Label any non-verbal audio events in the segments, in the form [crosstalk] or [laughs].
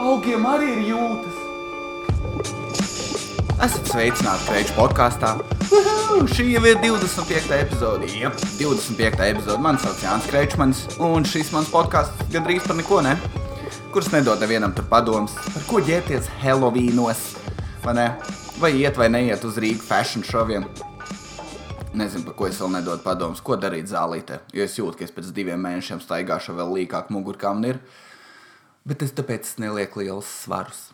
augiem arī ir jūtas. Esat sveicināti Kreņķa podkāstā. Šī jau ir 25. epizode. Jā, 25. epizode. Mani sauc Jānis Kreičmans, un šis mans podkāsts gandrīz par neko ne. Kurš nedod nevienam tur padomus, par ko ģērbties Helovīnos, vai ne? Vai iet vai neiet uz Rīgas fashion šoviem. Nezinu, par ko es vēl nedodu padomus, ko darīt zālītē. Jo es jūtu, ka es pēc diviem mēnešiem staigāšu vēl līkāk mugurkām ir. Bet es tāpēc nelieku liels svarus.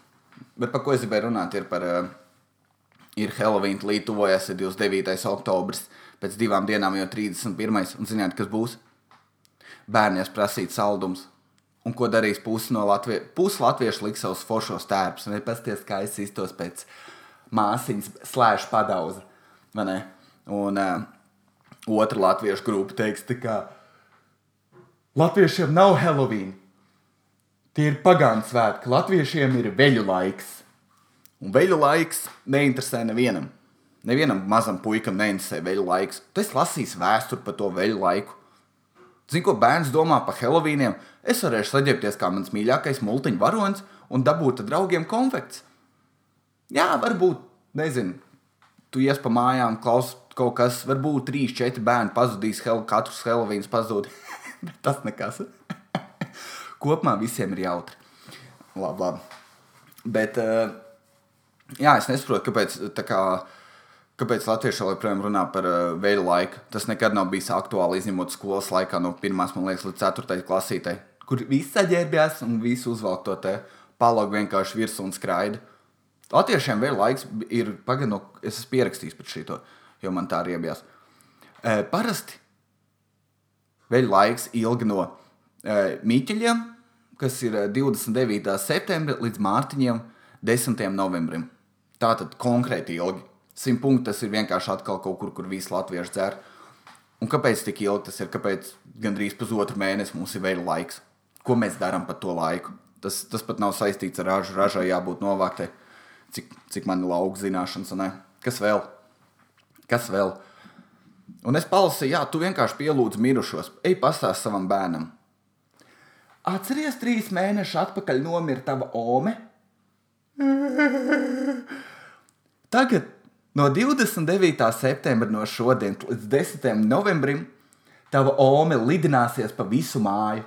Bet par ko es gribēju runāt, ir par uh, ir Halloween, tuvojas 29. oktobris, pēc divām dienām jau 31. un zināt, kas būs? Bērniem prasīt saldums. Un ko darīs pusi no Latvijas? Pusi latviešu liks savus foršos tērpus. Vai pasties, kā es iztos pēc māsīņas slēdz padauza. Un uh, otra latviešu grupa teiks, ka latviešiem nav Halloween. Tie ir pagānu svētki. Latviešiem ir veļu laiks. Un veļu laiks neinteresē nevienam. Nevienam mazam puikam neinteresē veļu laiks. Tu esi lasījis vēsturi par to veļu laiku. Zini, ko bērns domā par Helovīniem? Es varēšu saģērbties kā mans mīļākais multiņu varonis un dabūt draugiem konfekts. Jā, varbūt, nezinu, tu ies pa mājām, klaus kaut kas, varbūt trīs, četri bērni pazudīs, hel, katrs Helovīns pazūd. [laughs] Bet tas nekas. Kopumā visiem ir jautri. Labi, labi. Bet, uh, Jā, es nesaprotu, kāpēc, kā, kāpēc Latvieši joprojām runā par uh, veļu laiku. Tas nekad nav bijis aktuāli, izņemot skolas laikā no 1. līdz 4. klasītei, kur viss saģērbjās un visi uzvelk to te palogu vienkārši virsū un skraida. Latviešiem vēl laiks ir, pagaidām, no, es esmu pierakstījis par šito, jo man tā riebjās. E, parasti vēl laiks ilgi no mīķeļiem, kas ir 29. septembra līdz mārciņiem 10. novembrim. Tā tad konkrēti ilgi. Simt punkti tas ir vienkārši atkal kaut kur, kur visi latvieši dzer. Un kāpēc tik ilgi tas ir? Kāpēc gandrīz pusotru mēnesi mums ir vēl laiks? Ko mēs darām pa to laiku? Tas, tas pat nav saistīts ar ražu. Ražai jābūt novāktai, cik, cik man ir lauka zināšanas. Ne? Kas vēl? Kas vēl? Un es palasīju, jā, tu vienkārši pielūdzi mirušos. Ej, pastāsti savam bērnam. Atceries, trīs mēnešus atpakaļ nomira tava ome? [laughs] Tagad no 29. septembra no šodienas līdz 10. novembrim tava ome lidināsies pa visu māju.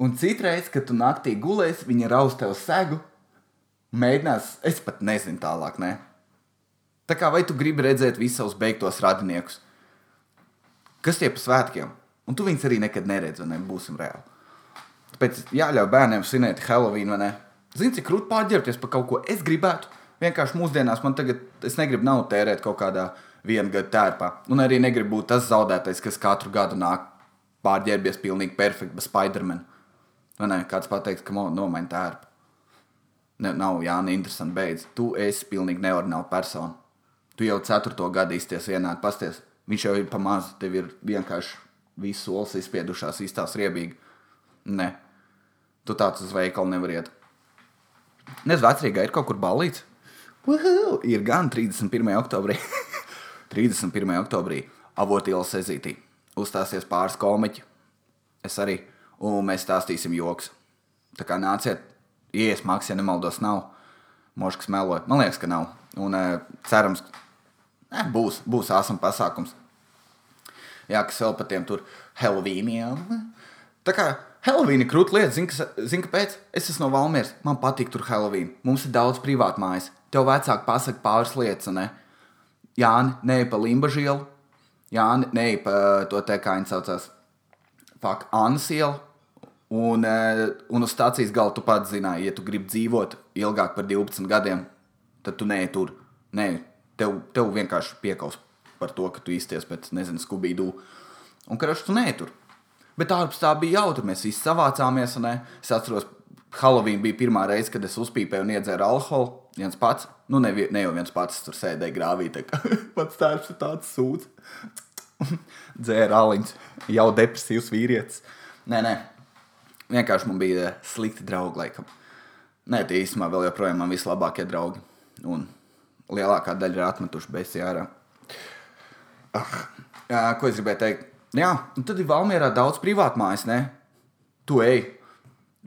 Un citreiz, kad tu naktī gulēsi, viņa raus tev segu, mēģinās, es pat nezinu tālāk, ne? Tā kā vai tu gribi redzēt visus savus beigtos radiniekus, kas tie pa svētkiem, un tu viņus arī nekad neredzi, vai ne? Būsim reāli. Tāpēc jāļauj bērniem svinēt Halloween, vai ne? Zini, cik grūti pārģērbties par kaut ko es gribētu. Vienkārši mūsdienās man tagad, es negribu naudu tērēt kaut kādā viena gada tērpā. Un arī negribu būt tas zaudētais, kas katru gadu nāk pārģērbies pilnīgi perfekti, bez Spiderman. Vai ne? Kāds pateiks, ka nomaini tērpu. Ne, nav Jānis, interesanti beidz. Tu esi pilnīgi neordināla persona. Tu jau ceturto gadu izties vienādi pasties. Viņš jau ir pamazs, tev ir vienkārši visu solis izspiedušās, īstās riebīgi. Nē, tu tāds uz veikalu nevar iet. Nezinu, vecrīgā ir kaut kur balīts. Uhu, ir gan 31. oktobrī. [laughs] 31. oktobrī avotielas ezītī. Uzstāsies pāris komiķi. Es arī. Un mēs stāstīsim joks. Tā kā nāciet, ies maks, ja nemaldos, nav. Moškas meloja. Man liekas, ka nav. Un uh, cerams, ka eh, būs, būs āsam pasākums. Jā, kas vēl par tiem tur Halloweeniem. Tā kā Ir krūta lieta. Zini, zin, kāpēc? Es esmu no Valmieras. Man patīk tur Halloween. Mums ir daudz privātu mājas. Tev vecāki pasaka pāris lietas, ne? Jāni, nē, pa Limbaģu ielu. Jāni, nē, pa to te kā viņi saucās. Fak, Annas ielu. Un, eh, un uz stācijas gala tu pats zināji, ja tu gribi dzīvot ilgāk par 12 gadiem, tad tu nē, tur. Nē, tev, tev vienkārši piekaus par to, ka tu izties pēc, nezinu, skubīdu. Un, ka tu nē, tur. Bet ārpus tā bija jautri. Mēs visi savācāmies. Un, es atceros, Halloween bija pirmā reize, kad es uzpīpēju un iedzēru alkoholu. Viens pats, nu ne, ne jau viens pats tur sēdēja grāvī. [laughs] Pats tērps ir tāds sūds. [laughs] Dzēra aliņus, jau depresīvs vīrietis. Nē, nē, vienkārši man bija slikti draugi. Laikam. Nē, tie īstenībā vēl joprojām man vislabākie draugi. Un lielākā daļa ir atmetuši beigas ārā. Ah, ko es gribēju teikt? Jā, un tad ir Valmjerā daudz privātu mājas, ne? Tu ej,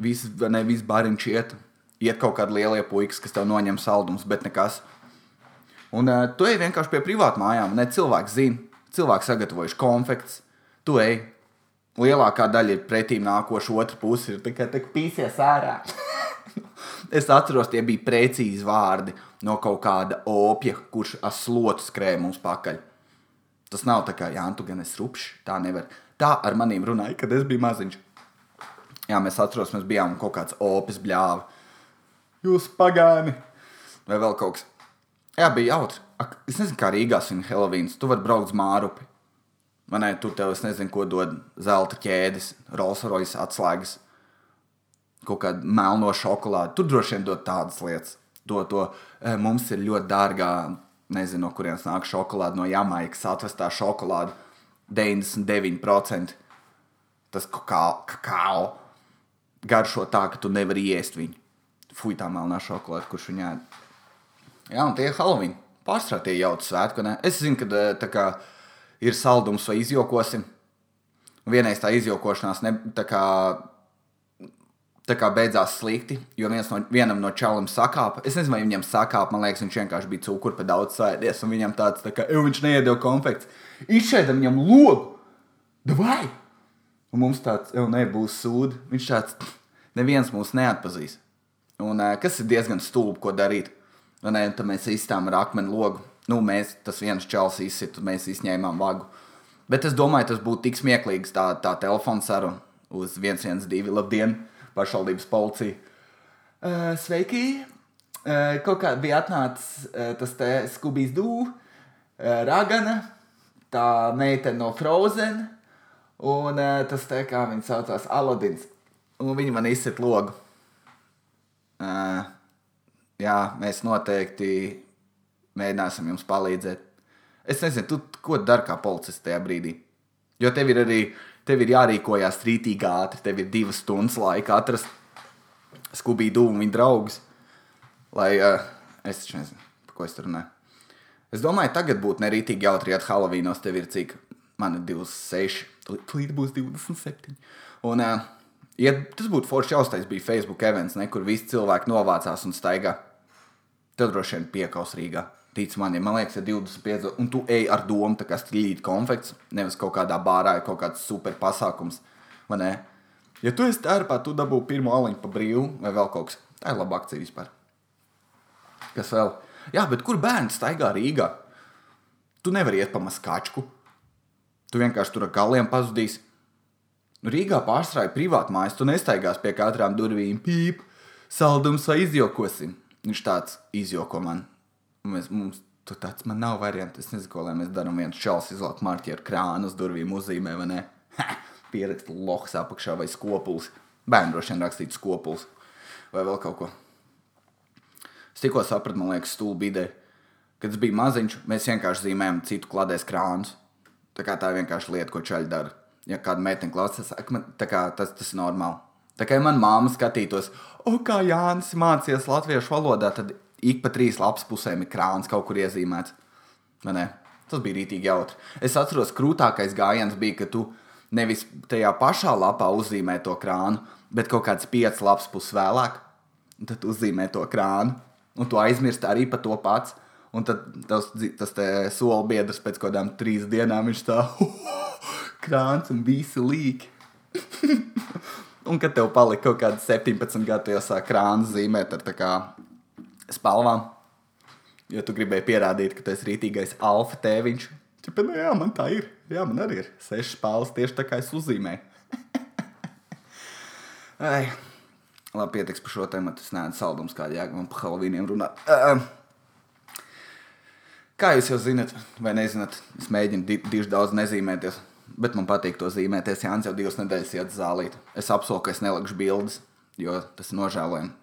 visi, ne, visi bariņš iet, iet kaut kādi lielie puikas, kas tev noņem saldumus, bet nekas. Un uh, tu ej vienkārši pie privātu mājām, un ne cilvēks zina, cilvēks sagatavojuši konfekts, tu ej. Lielākā daļa ir pretīm nākoša, otra puse ir tikai tā, ka pīsies ārā. [laughs] es atceros, tie bija precīzi vārdi no kaut kāda opja, kurš ar slotu skrēja mums pakaļ. Tas nav tā kā, jā, tu gan esi rupšs, tā nevar. Tā ar maniem runāja, kad es biju maziņš. Jā, mēs atceros, mēs bijām kaut kāds opis bļāva. Jūs pagāni! Vai vēl kaut kas. Jā, bija jautri. Ak, es nezinu, kā Rīgā svin Helovīns. Tu vari braukt uz Mārupi. Man ne, tur tev, es nezinu, ko dod zelta ķēdes, Rolls Royce atslēgas, kaut kāda melno šokolāde. Tur droši vien dod tādas lietas. To, to eh, mums ir ļoti dārgā, nezinu, no kurienes nāk šokolāde, no Jamaikas atvestā šokolāde. 99% tas kakao, kakao garšo tā, ka tu nevari iest viņu. Fui tā melnā šokolāde, kurš viņā ēd. Jā, un tie ir Halloween. Pārstrādā tie jauki svētki. Ne? Es zinu, ka eh, tā kā ir saldums vai izjokosim. Vienreiz tā izjokošanās ne, tā kā, tā kā beidzās slikti, jo viens no, vienam no čaliem sakāpa. Es nezinu, vai viņam sakāpa, man liekas, viņš vienkārši bija cukuru pa daudz sēdies, un viņam tāds, tā kā, viņš neiedeva konfekts. Izšķēda viņam logu! Vai! Un mums tāds, jau nebūs sūdi. Viņš tāds, neviens mūs neatpazīs. Un, kas ir diezgan stulbi, ko darīt. Un, tad mēs izstām ar akmeni logu. Nu, mēs, tas viens čels izsita, mēs izņēmām vagu. Bet es domāju, tas būtu tik smieklīgs tā, tā telefona saruna uz 112. Labdien, pašvaldības policija. Uh, sveiki! Uh, kaut kā bija atnācis uh, tas te skubīs dū, uh, ragana, tā meitene no Frozen, un uh, tas te, kā viņa saucās, Aladins. Un viņi man izsit logu. Uh, jā, mēs noteikti mēģināsim jums palīdzēt. Es nezinu, tu, ko dari kā policists tajā brīdī. Jo tev ir arī tev ir jārīkojas rītīgi ātri. Tev ir divas stundas laika atrast skubīdu dūmu viņa draugus. Lai uh, es nezinu, par ko es tur runāju. Es domāju, tagad būtu nerītīgi jautri, ja Halloweenos tev ir cik. Man ir 26, līdz būs 27. Un, uh, ja tas būtu forši jaustais, bija Facebook events, ne, kur visi cilvēki novācās un staigā. Tad droši vien piekaus Rīgā. Tic man, ja man liekas, ir 25, un tu ej ar domu, ka strīdīt konfekts, nevis kaut kādā bārā kaut kāds super pasākums. Ja tu esi tērpā, tu dabū pirmo aliņu pa brīvu vai vēl kaut kas. Tā ir laba akcija vispār. Kas vēl? Jā, bet kur bērns staigā Rīgā? Tu nevari iet pa maskačku. Tu vienkārši tur ar galiem pazudīsi. Nu, Rīgā pārstrāja privātu mājas, tu nestaigās pie katrām durvīm, pīp, saldums vai izjokosim. Viņš tāds izjoko man. Mēs, mums tur tāds man nav variants. Es nezinu, ko lai mēs darām. viens čels izlāk marķi ar krānu uz durvīm uzzīmē, vai ne? Pierakst lohs apakšā vai skopuls. Bērnu droši vien rakstīt skopuls vai vēl kaut ko. Es tikko sapratu, man liekas, stulbi ideja. Kad es biju maziņš, mēs vienkārši zīmējām citu kladēs krānus. Tā kā tā ir vienkārši lieta, ko čaļi dara. Ja kāda meitene klausās, tas, tas ir normāli. Tā kā man māma skatītos, o, kā Jānis mācījās latviešu valodā, tad ik pa trīs lapas pusēm ir krāns kaut kur iezīmēts. Tas bija rītīgi jautri. Es atceros, krūtākais gājiens bija, ka tu nevis tajā pašā lapā uzzīmē to krānu, bet kaut kāds piecas lapas puses vēlāk, tad uzzīmē to krānu, un tu aizmirsti arī par to pats. Un tad tas, tas soli biedrs pēc kaut kādām trīs dienām viņš tā krāns un visi līki. [laughs] un kad tev palika kaut kāds 17 gadu, jau sāk krānu zīmēt ar tā kā spalvām. Jo tu gribēji pierādīt, ka tu esi rītīgais alfa tēviņš. Čepē, nu jā, man tā ir. Jā, man arī ir sešas spēles tieši tā kā es uzzīmēju. [laughs] Ai, labi, pietiks par šo tēmu. Es neesmu saldums, kā jēga man par Halloweeniem runāt. Uh, kā jūs jau zinat, vai nezināt, es mēģinu di diži daudz nezīmēties. Bet man patīk to zīmēties. Jānis jau divas nedēļas iet zālīt. Es apsolu, ka es nelikšu bildes, jo tas ir nožēlojami.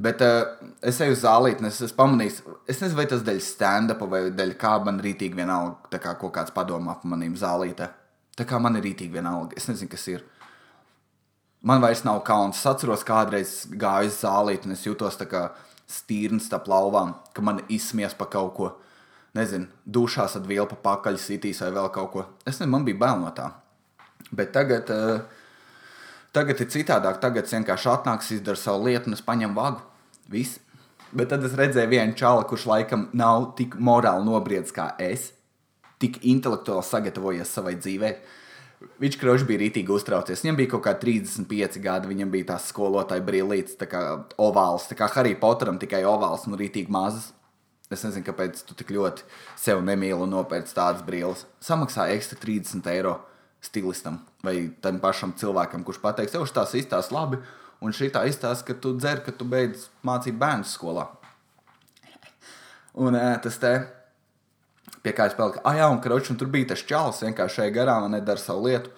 Bet uh, es eju uz zālīti, es, es pamanīju, es nezinu, vai tas dēļ stand-up vai dēļ kā man rītīgi vienalga, kā kaut kāds padomā par manīm zālītē. Tā kā man ir rītīgi vienalga, es nezinu, kas ir. Man vairs nav kauns. Es atceros, kādreiz gāju uz zālīti, un es jutos tā kā stīrns starp lauvām, ka man izsmies par kaut ko. Nezinu, dušās ar vielu pa pakaļ sitīs vai vēl kaut ko. Es nezinu, man bija bail no tā. Bet tagad. Uh, Tagad ir citādāk. Tagad es vienkārši atnāks, izdara savu lietu un es paņemu vagu. Viss. Bet tad es redzēju vienu čalu, kurš laikam nav tik morāli nobriedzis kā es, tik intelektuāli sagatavojies savai dzīvei. Viņš kroši bija rītīgi uztraucies. Viņam bija kaut kā 35 gadi, viņam bija tās skolotāja brīvlītes, tā kā ovāls, tā kā Harry Potteram tikai ovāls un rītīgi mazs. Es nezinu, kāpēc tu tik ļoti sev nemīli un nopērci tādas brīvības. Samaksā ekstra 30 eiro stilistam vai tam pašam cilvēkam, kurš pateiks, jau tās izstāsta labi, un šī tā izstāsta, ka tu dzer, ka tu beidz mācīt bērnu skolā. Un tas te pie kā es paliku, ah, jā, un, kroč, un tur bija tas čalis vienkārši šeit garām nedara savu lietu.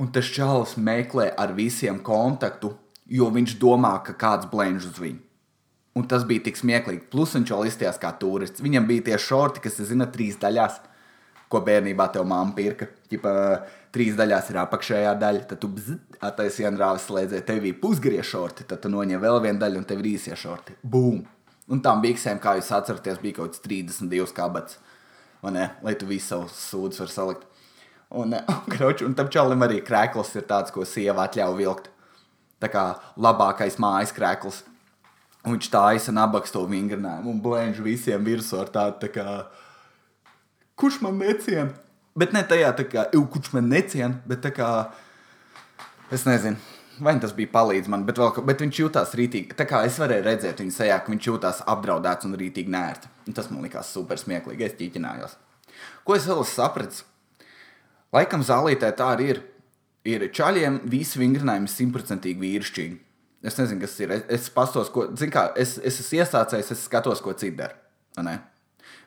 Un tas čalis meklē ar visiem kontaktu, jo viņš domā, ka kāds blēņš uz viņu. Un tas bija tik smieklīgi. Plus viņš vēl izties kā turists. Viņam bija tie šorti, kas, zina, trīs daļās, ko bērnībā tev māma pirka. Ķipa, trīs daļās ir apakšējā daļa, tad tu attaisīji Andrāvis slēdzēji, tev bija pusgrie šorti, tad tu noņem vēl vienu daļu un tev ir īsie šorti. Bum! Un tām biksēm, kā jūs atceraties, bija kaut kāds 32 kabats, lai tu visu savus sūdzes var salikt. Un, [laughs] kroč, un tam čalim arī krēkls ir tāds, ko sieva atļauj vilkt. Tā kā labākais mājas krēkls Un viņš taisa nabaks to vingrinājumu un blēņš visiem virsū ar tādu, tā kā, kurš man necien? Bet ne tajā, kā, kurš man necien, bet tā kā, es nezinu. Vai tas bija palīdz man, bet, vēl, bet viņš jutās rītīgi. Tā kā es varēju redzēt viņa sejā, ka viņš jutās apdraudēts un rītīgi nērti. Un tas man likās super smieklīgi. Es ķīķinājos. Ko es vēl sapratu? Laikam zālītē tā arī ir. Ir čaļiem visi vingrinājumi simtprocentīgi vīrišķīgi. Es nezinu, kas ir. Es, es pastos, ko, kā, es, es esmu iesācējis, es skatos, ko citi dara.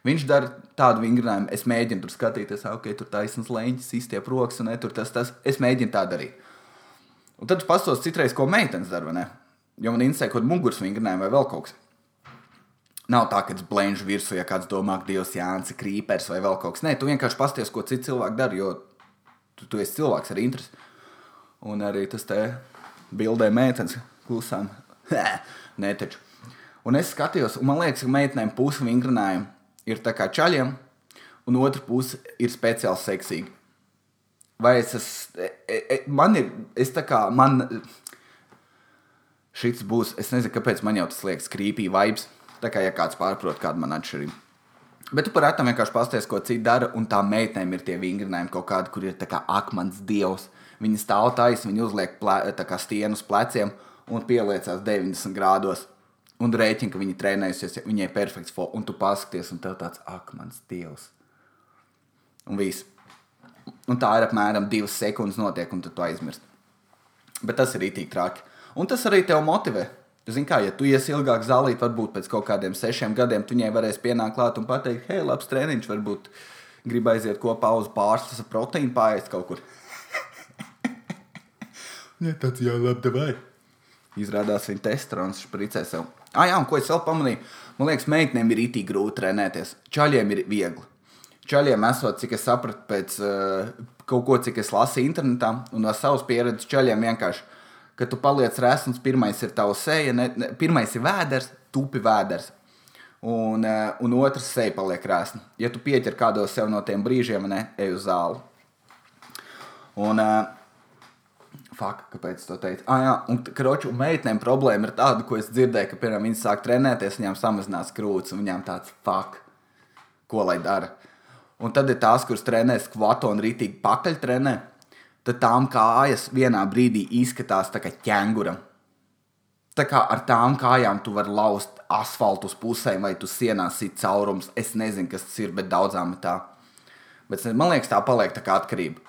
Viņš dara tādu vingrinājumu, es mēģinu tur skatīties, ok, tur taisnība leņķis, izstiep rokas, un ne, tur tas, tas. Es mēģinu tā darīt. Un tad pastos citreiz, ko meitenes dara. Jo man interesē, kaut kāda muguras vingrinājumu vai vēl kaut kas. Nav tā, ka es blēņšu virsū, ja kāds domā, ka Dievs Jānis ir krīpers vai vēl kaut kas. Nē, tu vienkārši pasties, ko citi cilvēki dara, jo tu, tu esi cilvēks ar interesi. Un arī tas te bildē meitenes klusām. [laughs] Nē, taču. Un es skatījos, un man liekas, ka meitenēm pusi vingrinājumi ir tā kā čaļiem, un otra puse ir speciāli seksīga. Vai es esmu, e, e, man ir, es tā kā, man, šis būs, es nezinu, kāpēc man jau tas liekas krīpī vibes, tā kā ja kāds pārprot kādu man atšķirību. Bet tu par rētam vienkārši pasties, ko citi dara, un tā meitenēm ir tie vingrinājumi kaut kādi, kur ir tā kā akmens dievs. Viņi stāv taisni, viņi uzliek plē, stienu uz pleciem, un pieliecās 90 grādos. Un rēķina, ka viņi trenējusies, viņai ir perfekts fo, un tu paskaties, un tev tāds akmens dievs. Un viss. Un tā ir apmēram divas sekundes notiek, un tu aizmirsti. Bet tas ir itī traki. Un tas arī tev motivē. Zini, kā, ja tu iesi ilgāk zālīt, varbūt pēc kaut kādiem sešiem gadiem, tu viņai varēsi pienākt klāt un pateikt, hei, labs treniņš, varbūt grib aiziet kopā uz pārslas proteīnu pāriest kaut kur. [laughs] Nē, tāds jau labi, vai? Izrādās, viņa testosterons špricē sev. Ah, jā, un ko es vēl pamanīju? Man liekas, meitenēm ir itī grūti trenēties. Čaļiem ir viegli. Čaļiem esot, cik es sapratu, pēc uh, kaut ko, cik es lasīju internetā, un no savas pieredzes čaļiem vienkārši, ka tu paliec resns, pirmais ir tavs seja, ne, ne, pirmais ir vēders, tupi vēders. Un, uh, un otrs seja paliek krāsna. Ja tu pieķer kādos sev no tiem brīžiem, ne, ej uz zāli. Un, uh, Faka, kāpēc to teikt? Ah, jā, un kroču meitenēm problēma ir tāda, ko es dzirdēju, ka, piemēram, viņas sāk trenēties, viņām samazinās krūtis, un viņām tāds fak, ko lai dara. Un tad ir tās, kuras trenē skvatu un rītīgi pakaļ trenē, tad tām kājas vienā brīdī izskatās tā kā ķēngura. Tā kā ar tām kājām tu vari laust asfaltu uz pusēm, vai tu sienās sit caurums. Es nezinu, kas tas ir, bet daudzām ir tā. Bet man liekas, tā paliek tā kā atkarība.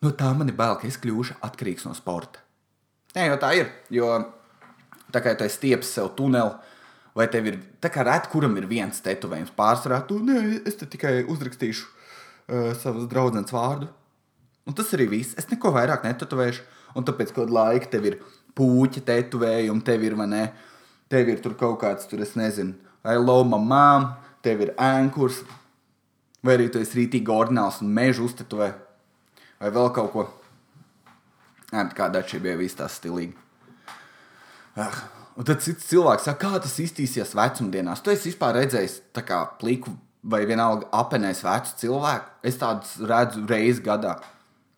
No tā man ir bail, ka es kļūšu atkarīgs no sporta. Nē, jau tā ir. Jo tā kā tu stieps sev tuneli, vai tev ir tā kā rēt, kuram ir viens tetovējums pārsvarā, tu nē, es tikai uzrakstīšu uh, savas draudzenes vārdu. Un tas arī viss. Es neko vairāk netetovēšu. Un tāpēc kaut kādā laikā tev ir puķa tetovējumi, tev ir, ne, tev ir tur kaut kāds, tur es nezinu, vai loma mām, tev ir ēnkurs, vai arī tu esi rītīgi ordināls un mežu uztetuvē vai vēl kaut ko. Jā, kāda atšķirība bija viss tās stilīgi. Ah. Un tad cits cilvēks saka, kā tas iztīsies vecumdienās. Tu esi vispār redzējis tā kā pliku vai vienalga apenēs vecu cilvēku. Es tādus redzu reizi gadā.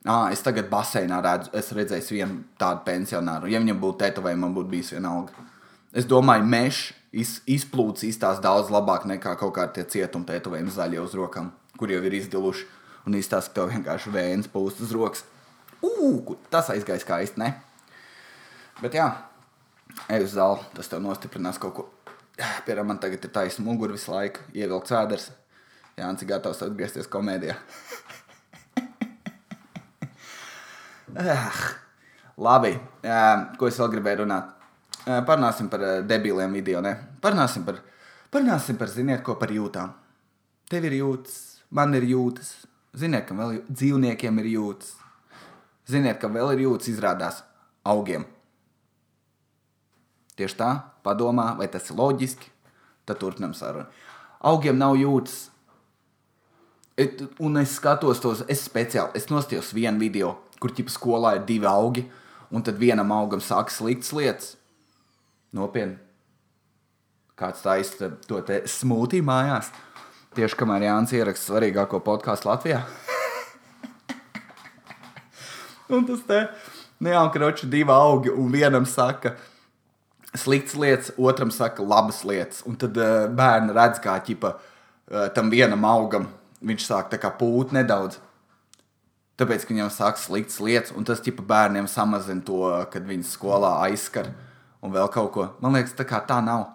Ah, es tagad baseinā redzu, es redzēju vienu tādu pensionāru. Ja viņam būtu tetovējumi, man būtu bijis vienalga. Es domāju, mežs iz, izplūcis izstās daudz labāk nekā kaut kādi cietuma tetovējumi zaļie uz rokām, kur jau ir izdiluši. Un izstāsta, ka tev vienkārši vēns pūst uz rokas. Ugh, tas aizgāja skaisti, ne? Bet jā, ej uz zāli, tas tev nostiprinās kaut ko. Piemēram, man tagad ir taisnība mugura visu laiku, ievilkts vēders. Jā, cik gatavs atgriezties komēdijā. ah, labi, ko es vēl gribēju runāt? Parunāsim par debiliem video, ne? Parunāsim par, parunāsim par, ziniet, ko par jūtām. Tev ir jūtas, man ir jūtas. Ziniet, ka vēl dzīvniekiem ir jūtas. Ziniet, ka vēl ir jūtas izrādās augiem. Tieši tā, padomā, vai tas ir loģiski, tad turpinam sarunu. Augiem nav jūtas. Et, un es skatos tos, es speciāli, es nostājos vienu video, kur ķipa skolā ir divi augi, un tad vienam augam sāk sliktas lietas. Nopietni. Kāds taisa to te smūtī mājās. Tieši kamēr Jānis ieraksta svarīgāko podkāstu Latvijā. un tas te neankroči divi augi, un vienam saka, sliktas lietas, otram saka, labas lietas. Un tad uh, bērni redz, kā ķipa, uh, tam vienam augam viņš sāk pūt nedaudz. Tāpēc, ka viņam sāk sliktas lietas, un tas ķipa bērniem samazina to, kad viņi skolā aizskar un vēl kaut ko. Man liekas, tā, tā nav.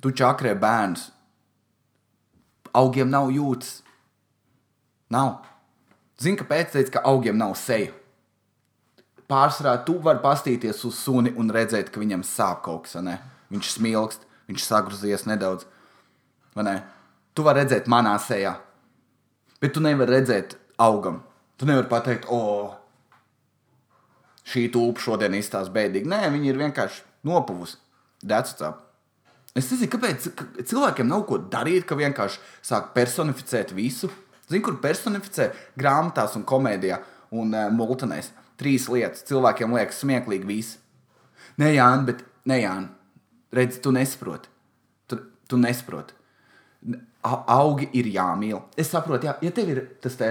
Tu čakrē bērns. Augiem nav jūtas. Nav. Zini, kāpēc teicu, ka augiem nav seja? Pārsvarā tu vari pastīties uz suni un redzēt, ka viņam sāp kaut kas. Ne? Viņš smilkst, viņš sagrozies nedaudz. Tu vari redzēt manā sejā, bet tu nevari redzēt augam. Tu nevari pateikt, o, šī tulpa šodien izstāsta bēdīgi. Nē, viņi ir vienkārši nopuvusi. Dēcā. Es nezinu, kāpēc cilvēkiem nav ko darīt, ka vienkārši sāk personificēt visu. Zinu, kur personificē grāmatās un komēdijā un uh, multinēs. Trīs lietas cilvēkiem liekas smieklīgi viss. Nē, Jānis, bet nē, Jānis. Redzi, tu nesaproti. Tu, tu nesaproti. Augi ir jāmīl. Es saprotu, jā, ja tev ir tas te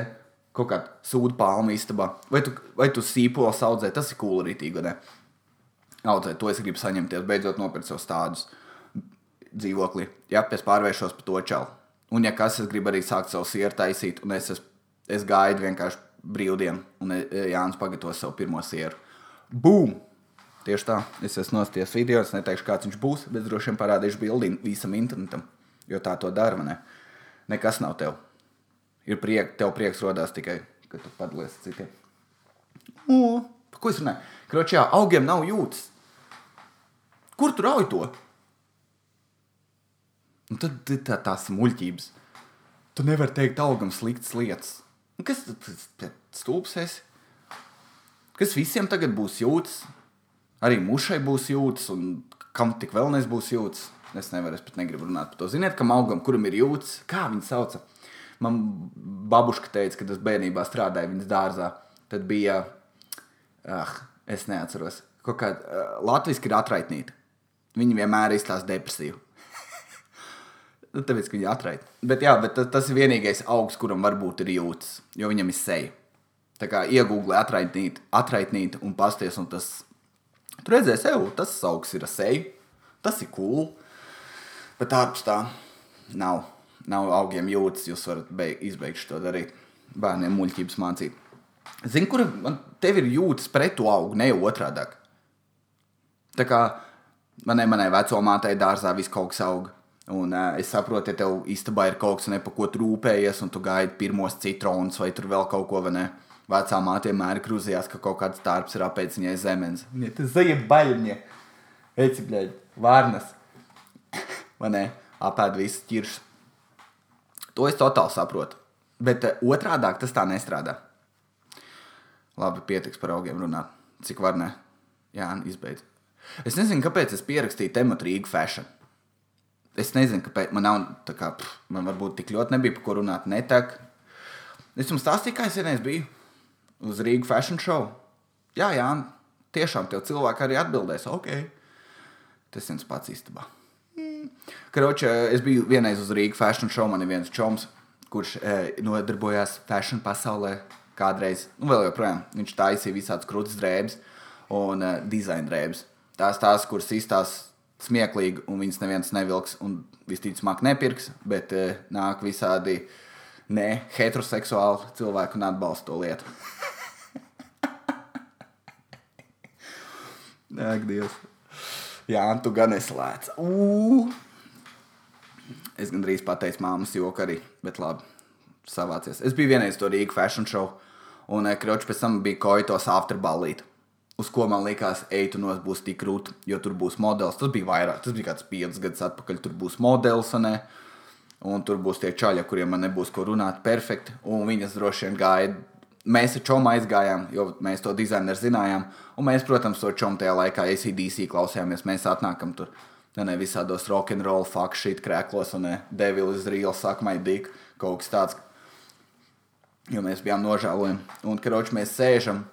kaut kāda sūdu palma istabā, vai tu, vai tu sīpols audzē, tas ir cool rītīgi, ne? Audzē, to es gribu saņemties, beidzot nopirkt savus tādus dzīvokli, ja, pēc pārvēršos par to čelu. Un, ja kas, es gribu arī sākt savu sieru taisīt, un es, es, es gaidu vienkārši brīvdienu, un e, e, Jānis pagatavo savu pirmo sieru. Bum! Tieši tā, es esmu nostājis video, es neteikšu, kāds viņš būs, bet droši vien parādīšu bildi visam internetam, jo tā to dara, ne? Nekas nav tev ir priek, tev prieks rodās tikai, kad tu padalies citiem. O, ko es runāju? Kročā, augiem nav jūtas. Kur tu rauj to? Un tad ir tā, tās muļķības. Tu nevari teikt augam sliktas lietas. Un kas tad stulbs esi? Kas visiem tagad būs jūtas? Arī mušai būs jūtas, un kam tik vēl nebūs jūtas? Es nevaru, es pat negribu runāt par to. Ziniet, kam augam, kuram ir jūtas, kā viņi sauca? Man babuška teica, kad es bērnībā strādāju viņas dārzā. Tad bija, ah, es neatceros, kaut kā uh, latviešu ir atraitnīta. Viņa vienmēr izstāsta depresīvu. Nu, tāpēc, ka viņa atraita. Bet, jā, bet tas, ir vienīgais augs, kuram varbūt ir jūtas, jo viņam ir seja. Tā kā iegūlē atraitnīt, atraitnīt un pasties, un tas, tu redzēsi, evo, tas augs ir ar seju, tas ir cool, bet ārpus tā nav nav augiem jūtas, jūs varat beig, izbeigt to darīt. Bērniem muļķības mācīt. Zini, kur man tev ir jūtas pret to augu, ne otrādi. Tā kā manai, manai vecumātei dārzā viss kaut kas aug. Un uh, es saprotu, ja tev istabā ir kaut kas, ne par ko rūpējies, un tu gaidi pirmos citronus vai tur vēl kaut ko, ne? Vecā māte vienmēr krūzījās, ka kaut kāds darbs ir apēdis viņai zemes. Viņa tas zaļa baļņa. Eci, bļaļ, vārnas. vai ne? Apēd visu ķiršu. To es totāli saprotu. Bet uh, otrādi tas tā nestrādā. Labi, pietiks par augiem runāt. Cik var ne? Jā, izbeidz. Es nezinu, kāpēc es pierakstīju tematu Rīgas fashion. Es nezinu, kāpēc man nav tā kā, pff, man varbūt tik ļoti nebija par ko runāt. Netek. Es jums stāstīju, kā es vienreiz biju uz Rīgas fashion show. Jā, jā, tiešām tev cilvēki arī atbildēs, ok. Tas viens pats īstenībā. Kroča, es biju vienreiz uz Rīgas fashion show. Man ir viens čoms, kurš e, nodarbojās fashion pasaulē kādreiz, nu vēl joprojām, viņš taisīja visādas krūtis drēbes un uh, dizaina drēbes. Tās tās, kuras izstās smieklīgi, un viņas neviens nevilks, un visticamāk nepirks, bet uh, nāk visādi ne heteroseksuāli cilvēki un atbalsta to lietu. [laughs] Ak, Dievs. Jā, tu gan esi lēts. Ugh! Es gandrīz pateicu māmas joku arī, bet labi, savācies. Es biju vienreiz to Rīgas fashion show, un eh, Kročs pēc tam bija koitos afterballīt. Uz ko man liekas, ej, tu nos būs tik krūti, jo tur būs modelis. Tas bija vairāk, tas bija kāds piecus gadus atpakaļ. Tur būs modelis, un, un tur būs tie čaļi, kuriem man nebūs ko runāt perfekti. Un viņas droši vien gāja. Mēs ar čomu aizgājām, jo mēs to dizaineru zinājām. Un mēs, protams, to čomu tajā laikā ACDC klausījāmies. Mēs atnākam tur ne, ne visādos rokenrola, fuck shit, krēklos un devilis real, suck my dick, kaut kas tāds. Jo mēs bijām nožēlojami. Un, karoči, mēs sēžam,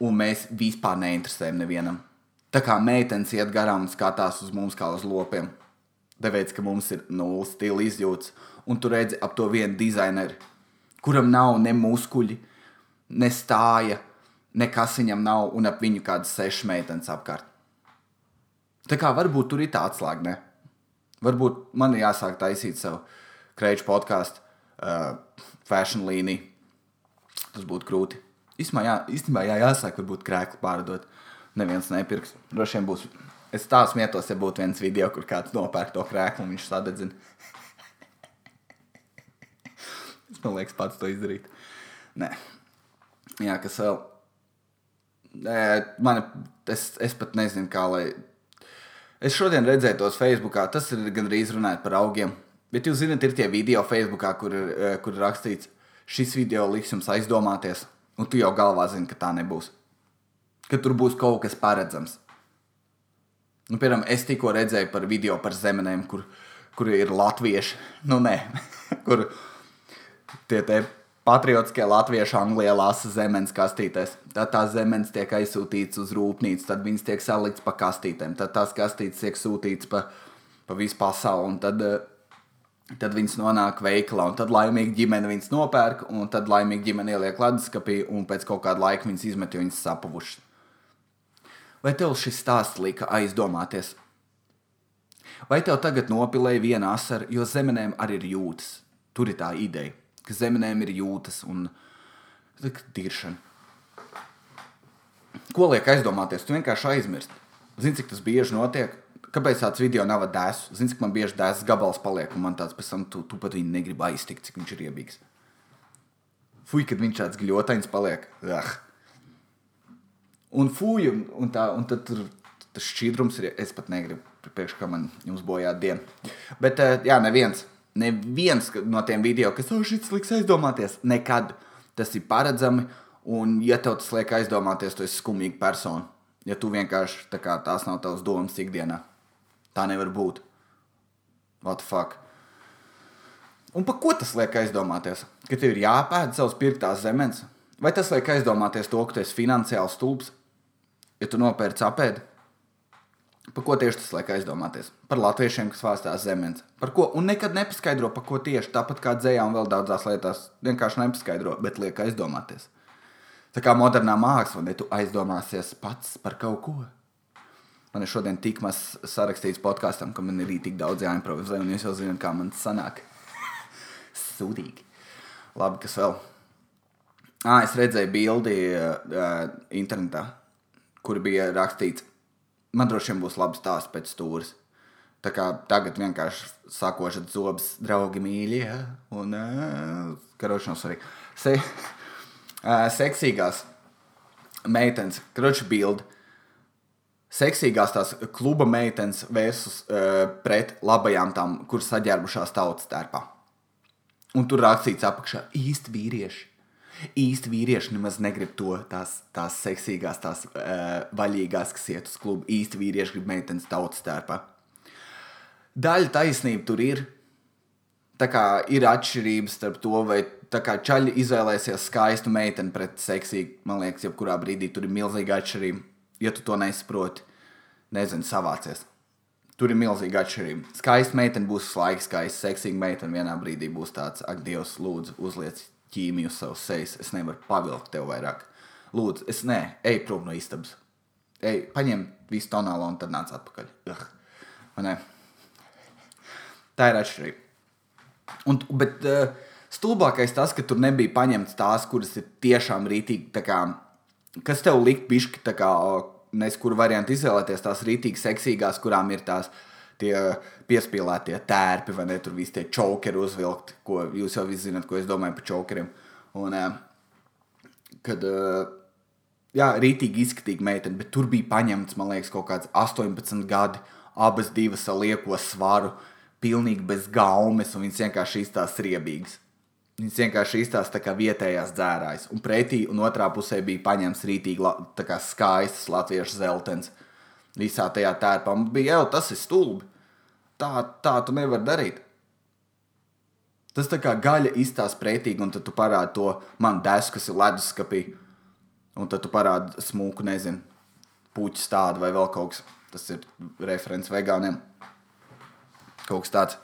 un mēs vispār neinteresējam nevienam. Tā kā meitenes iet garām un skatās uz mums kā uz lopiem. Tāpēc, ka mums ir nulles stila izjūta, un tu redzi ap to vienu dizaineru, kuram nav ne muskuļi, ne stāja, nekas viņam nav, un ap viņu kādas sešas meitenes apkārt. Tā kā varbūt tur ir tā atslēga, ne? Varbūt man ir jāsāk taisīt savu kreču podkāstu, uh, fashion līniju. Tas būtu grūti. Īstenībā, jā, īstenībā jā, jāsāk, varbūt krēklu pārdot. Neviens nepirks. Droši vien būs. Es tā smietos, ja būtu viens video, kur kāds nopērk to krēklu un viņš sadedzina. [laughs] es man liekas, pats to izdarīt. Nē, jā, kas vēl. Man, es, es pat nezinu, kā lai Es šodien redzēju tos Facebookā, tas ir gandrīz runājot par augiem. Bet jūs zināt, ir tie video Facebookā, kur, eh, kur rakstīts, šis video liks jums aizdomāties, un tu jau galvā zini, ka tā nebūs. Ka tur būs kaut kas paredzams. Nu, piemēram, es tikko redzēju par video par zemenēm, kur, kur ir latvieši. Nu, nē, [laughs] kur tie te patriotiskie latvieši Anglijā lasa zemes kastītēs. Tad tās zemes tiek aizsūtītas uz rūpnīcu, tad viņas tiek saliktas pa kastītēm, tad tās kastītes tiek sūtītas pa, pa visu pasauli. Tad, eh, tad viņas nonāk veikalā, un tad laimīgi ģimene viņas nopērk, un tad laimīgi ģimene ieliek leduskapī, un pēc kaut kāda laika viņas izmet, jo viņas sapuvušas. Vai tev šis stāsts lika aizdomāties? Vai tev tagad nopilēja viena asara, jo zemenēm arī ir jūtas? Tur ir tā ideja ka zemenēm ir jūtas un tiršana. Ko liek aizdomāties? Tu vienkārši aizmirsti. Zini, cik tas bieži notiek? Kāpēc tāds video nav dēsts? Zini, cik man bieži dēsts gabals paliek, un man tāds pēc tam tu, tu pat viņu negribi aiztikt, cik viņš ir iebīgs. Fui, kad viņš tāds gļotains paliek. Ah. Un fuj, un, tā, un tad tur tas šķidrums ir, es pat negribu, priekš, ka man jums bojā diena. Bet, eh, jā, neviens Neviens no tiem video, kas oh, šis liks aizdomāties, nekad tas ir paredzami. Un, ja tev tas liek aizdomāties, tu esi skumīga persona. Ja tu vienkārši tā kā tās nav tavas domas ikdienā, tā nevar būt. What the fuck? Un par ko tas liek aizdomāties? Ka tev ir jāpēta savas pirktās zemes, vai tas liek aizdomāties to, ka tu esi finansiāli stulbs, ja tu nopērci apēdi? Par ko tieši tas liek aizdomāties? Par latviešiem, kas vēstās zemes. Par ko? Un nekad nepaskaidro, par ko tieši. Tāpat kā dzējā un vēl daudzās lietās. Vienkārši nepaskaidro, bet liek aizdomāties. Tā kā modernā māksla, ne tu aizdomāsies pats par kaut ko. Man ir šodien tik maz sarakstīts podkāstam, ka man ir tik daudz jāimprovizē, un jūs jau zināt, kā man sanāk. Sūdīgi. Labi, kas vēl? Ah, es redzēju bildi uh, internetā, kur bija rakstīts, man droši vien būs labs stāsts pēc stūres. Tā kā tagad vienkārši sakošat zobus, draugi mīļi, ja? un uh, karošanās arī. Se, uh, seksīgās meitenes, kroči bildi. Seksīgās tās kluba meitenes versus uh, pret labajām tām, kuras saģērbušās tautas tērpā. Un tur rakstīts apakšā īsti vīrieši īsti vīrieši nemaz negrib to, tās, tās seksīgās, tās uh, vaļīgās, kas iet uz klubu. Īsti vīrieši grib meitenes tautas tērpā. Daļa taisnība tur ir. Tā kā ir atšķirības starp to, vai čaļi izvēlēsies skaistu meiteni pret seksīgu. Man liekas, jebkurā brīdī tur ir milzīga atšķirība. Ja tu to nesaproti, nezinu, savācies. Tur ir milzīga atšķirība. Skaista meitene būs laika skaista, seksīga meitene vienā brīdī būs tāds, ak, Dievs, lūdzu, uzliec ķīmiju uz savas sejas. Es nevaru pavilkt tev vairāk. Lūdzu, es nē, ej prom no istabas. Ej, paņem visu tonālu un tad nāc atpakaļ. Ugh. Tā ir atšķirība. Un, bet uh, stulbākais tas, ka tur nebija paņemts tās, kuras ir tiešām rītīgi. Kas tev likt pišķi, tā kā nes kuru variantu izvēlēties, tās rītīgi seksīgās, kurām ir tās tie piespīlētie tērpi, vai ne tur visi tie čokeri uzvilkti, ko jūs jau visi zinat, ko es domāju par čokeriem. Un, uh, kad, uh, jā, rītīgi izskatīga meitene, bet tur bija paņemts, man liekas, kaut kāds 18 gadi, abas divas ar lieko svaru, pilnīgi bez gaumes, un viņas vienkārši izstāsta riebīgas. Viņas vienkārši izstāsta tā kā vietējās dzērājas. Un pretī un otrā pusē bija paņemts rītīgi skaists latviešu zeltens. Visā tajā tērpā bija jau tas ir stulbi. Tā, tā tu nevari darīt. Tas tā kā gaļa izstāsta pretīgi, un tad tu parādi to man desku, kas ir leduskapī. Un tad tu parādi smūku, nezinu, puķu stādu vai vēl kaut kas. Tas ir referents vegāniem. Kaut kas tāds.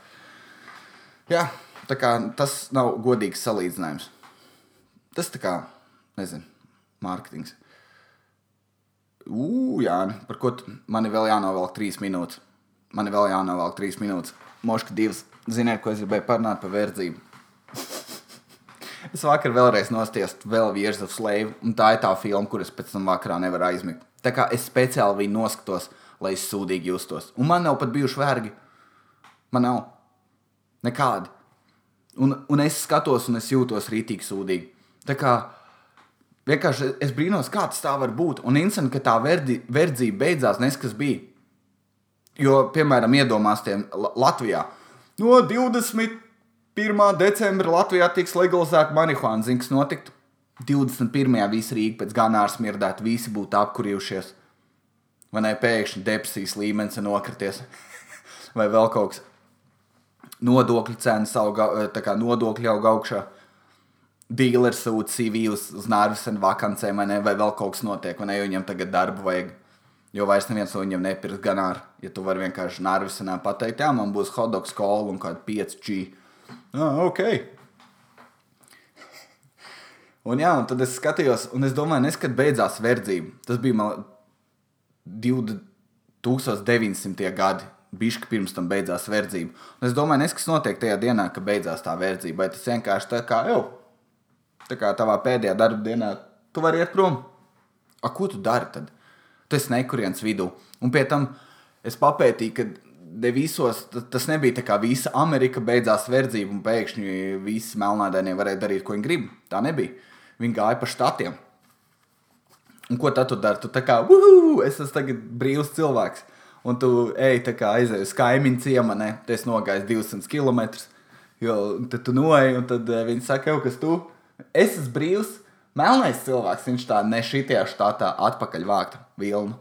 Jā, kā tas nav godīgs salīdzinājums. Tas tā kā, nezinu, mārketings. Ugh, jā, par ko man ir vēl jānovelk trīs minūtes. Man ir vēl jānovelk trīs minūtes. Moška divas. Ziniet, ko es gribēju parunāt par verdzību. [laughs] es vakar vēlreiz nostiesu vēl virzu slēvu, un tā ir tā filma, kuras pēc tam vakarā nevar aizmigt. Tā kā es speciāli viņu noskatos, lai es sūdīgi justos. Un man nav pat bijuši vergi. Man nav nekādi. Un, un es skatos, un es jūtos rītīgi sūdīgi. Tā kā vienkārši es brīnos, kā tas tā var būt. Un instant, ka tā verdi, verdzība beidzās, nes kas bija. Jo, piemēram, iedomāsties Latvijā. No 21. decembra Latvijā tiks legalizēta marihuāna. Zini, kas notiktu? 21. visi Rīga pēc ganāra smirdētu, visi būtu apkurījušies. Vai ne pēkšņi depresijas līmenis nokrities, [laughs] vai vēl kaut kas nodokļu cenas auga, kā nodokļi aug augšā. Dīlers sūta CV uz, uz Nārvisenu vakancēm, vai, ne, vai vēl kaut kas notiek, vai ne, jo viņam tagad darbu vajag. Jo vairs neviens no viņiem nepirks gan ar, ja tu vari vienkārši Nārvisenā pateikt, jā, man būs hotdogs kola un kāda 5G. Ah, ok. Un jā, un tad es skatījos, un es domāju, nes, kad beidzās verdzība. Tas bija man 1900. gadi bišķi pirms tam beidzās verdzība. Un es domāju, nes, kas notiek tajā dienā, kad beidzās tā verdzība. Vai tas vienkārši tā kā jau, tā kā tavā pēdējā darba dienā, tu vari iet prom. A, ko tu dari tad? Esi nekurienes vidū. Un pie tam es papētīju, ka ne visos, tas nebija tā kā visa Amerika beidzās verdzība un pēkšņi visi melnādainie varēja darīt, ko viņi grib. Tā nebija. Viņi gāja pa štatiem. Un ko tad tu dari? Tu tā kā, uhu, es esmu tagad brīvs cilvēks un tu ej tā kā aizej uz kaimiņu? Tu esi nogājis 200 km. Jo tad tu noej, un tad uh, viņi saka, jau kas tu. Es esmu brīvs, melnais cilvēks. Viņš tā ne šitajā štatā atpakaļ vākt vilnu.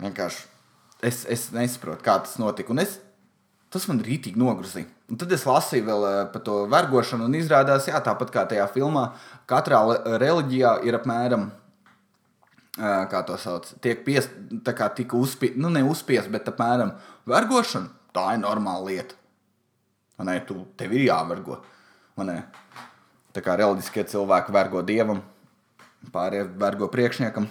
Vienkārši es, es nesaprotu, kā tas notika. Un es, tas man rītīgi nogruzīja. Un tad es lasīju vēl uh, par to vergošanu, un izrādās, jā, tāpat kā tajā filmā, katrā reliģijā ir apmēram kā to sauc, tiek piest, tā kā tika uzspiest, nu ne uzspiest, bet apmēram vergošana, tā ir normāla lieta. Man ne, tu, tev ir jāvergo. Man ne, tā kā reliģiskie cilvēki vergo dievam, pārējie vergo priekšniekam.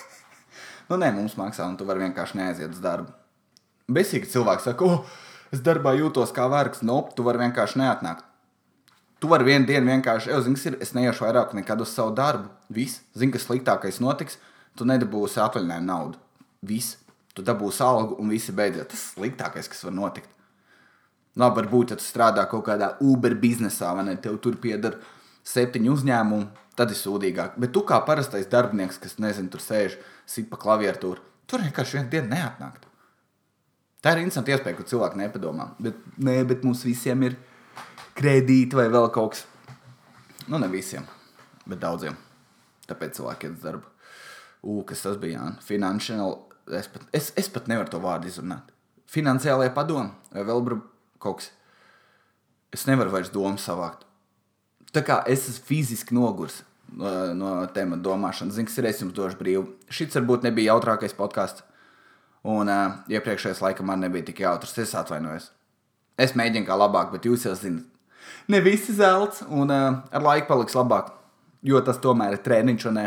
[laughs] nu nē, mums maksā, un tu vari vienkārši neaiziet uz darbu. Besīgi cilvēks saka, oh, es darbā jūtos kā vergs, no, nope, tu vari vienkārši neatnākt. Tu vari vienu dienu vienkārši, jau zini, es neiešu vairāk nekad uz savu darbu. Viss, zini, kas sliktākais notiks tu nedabūsi atvaļinājumu naudu. Viss. Tu dabūsi algu un viss beidzot. Tas sliktākais, kas var notikt. Labi, varbūt, ja tu strādā kaut kādā Uber biznesā, vai ne, tev tur pieder septiņu uzņēmumu, tad ir sūdīgāk. Bet tu kā parastais darbinieks, kas nezinu, tur sēž, sit pa klaviatūru, tur vienkārši vienu dienu neatnākt. Tā ir interesanta iespēja, ka cilvēki nepadomā. Bet, nē, bet mums visiem ir kredīti vai vēl kaut kas. Nu, ne visiem, bet daudziem. Tāpēc cilvēki iet uz darbu. U, kas tas bija? Jā? Financial, es pat, es, es pat nevaru to vārdu izrunāt. Finansiālajā padomē, vai vēl kaut kas. Es nevaru vairs domu savākt. Tā kā es esmu fiziski nogurs no, no tēma domāšanas, zinu, kas ir es jums došu brīvu. Šis varbūt nebija jautrākais podkāsts, un uh, iepriekšējais laikam man nebija tik jautrs. Es atvainojos. Es mēģinu kā labāk, bet jūs jau zināt. Ne visi zelts, un uh, ar laiku paliks labāk. Jo tas tomēr ir treniņš, un ne.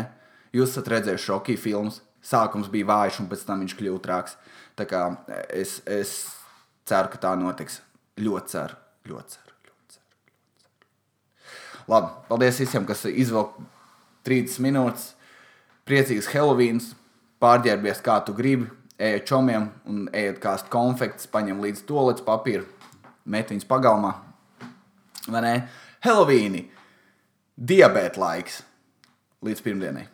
Jūs esat redzējuši šokī filmas. Sākums bija vājš, un pēc tam viņš kļuva trāks. Tā kā es, es ceru, ka tā notiks. Ļoti ceru, ļoti ceru. Ļoti ceru, ļoti ceru. Labi, paldies visiem, kas izvilka 30 minūtes. Priecīgs Helovīns, pārģērbies kā tu gribi, ejiet čomiem un ejiet kāst konfekts, paņem līdzi tolets papīru, metiņas pagalmā. Vai ne? Helovīni, diabēta laiks līdz pirmdienai.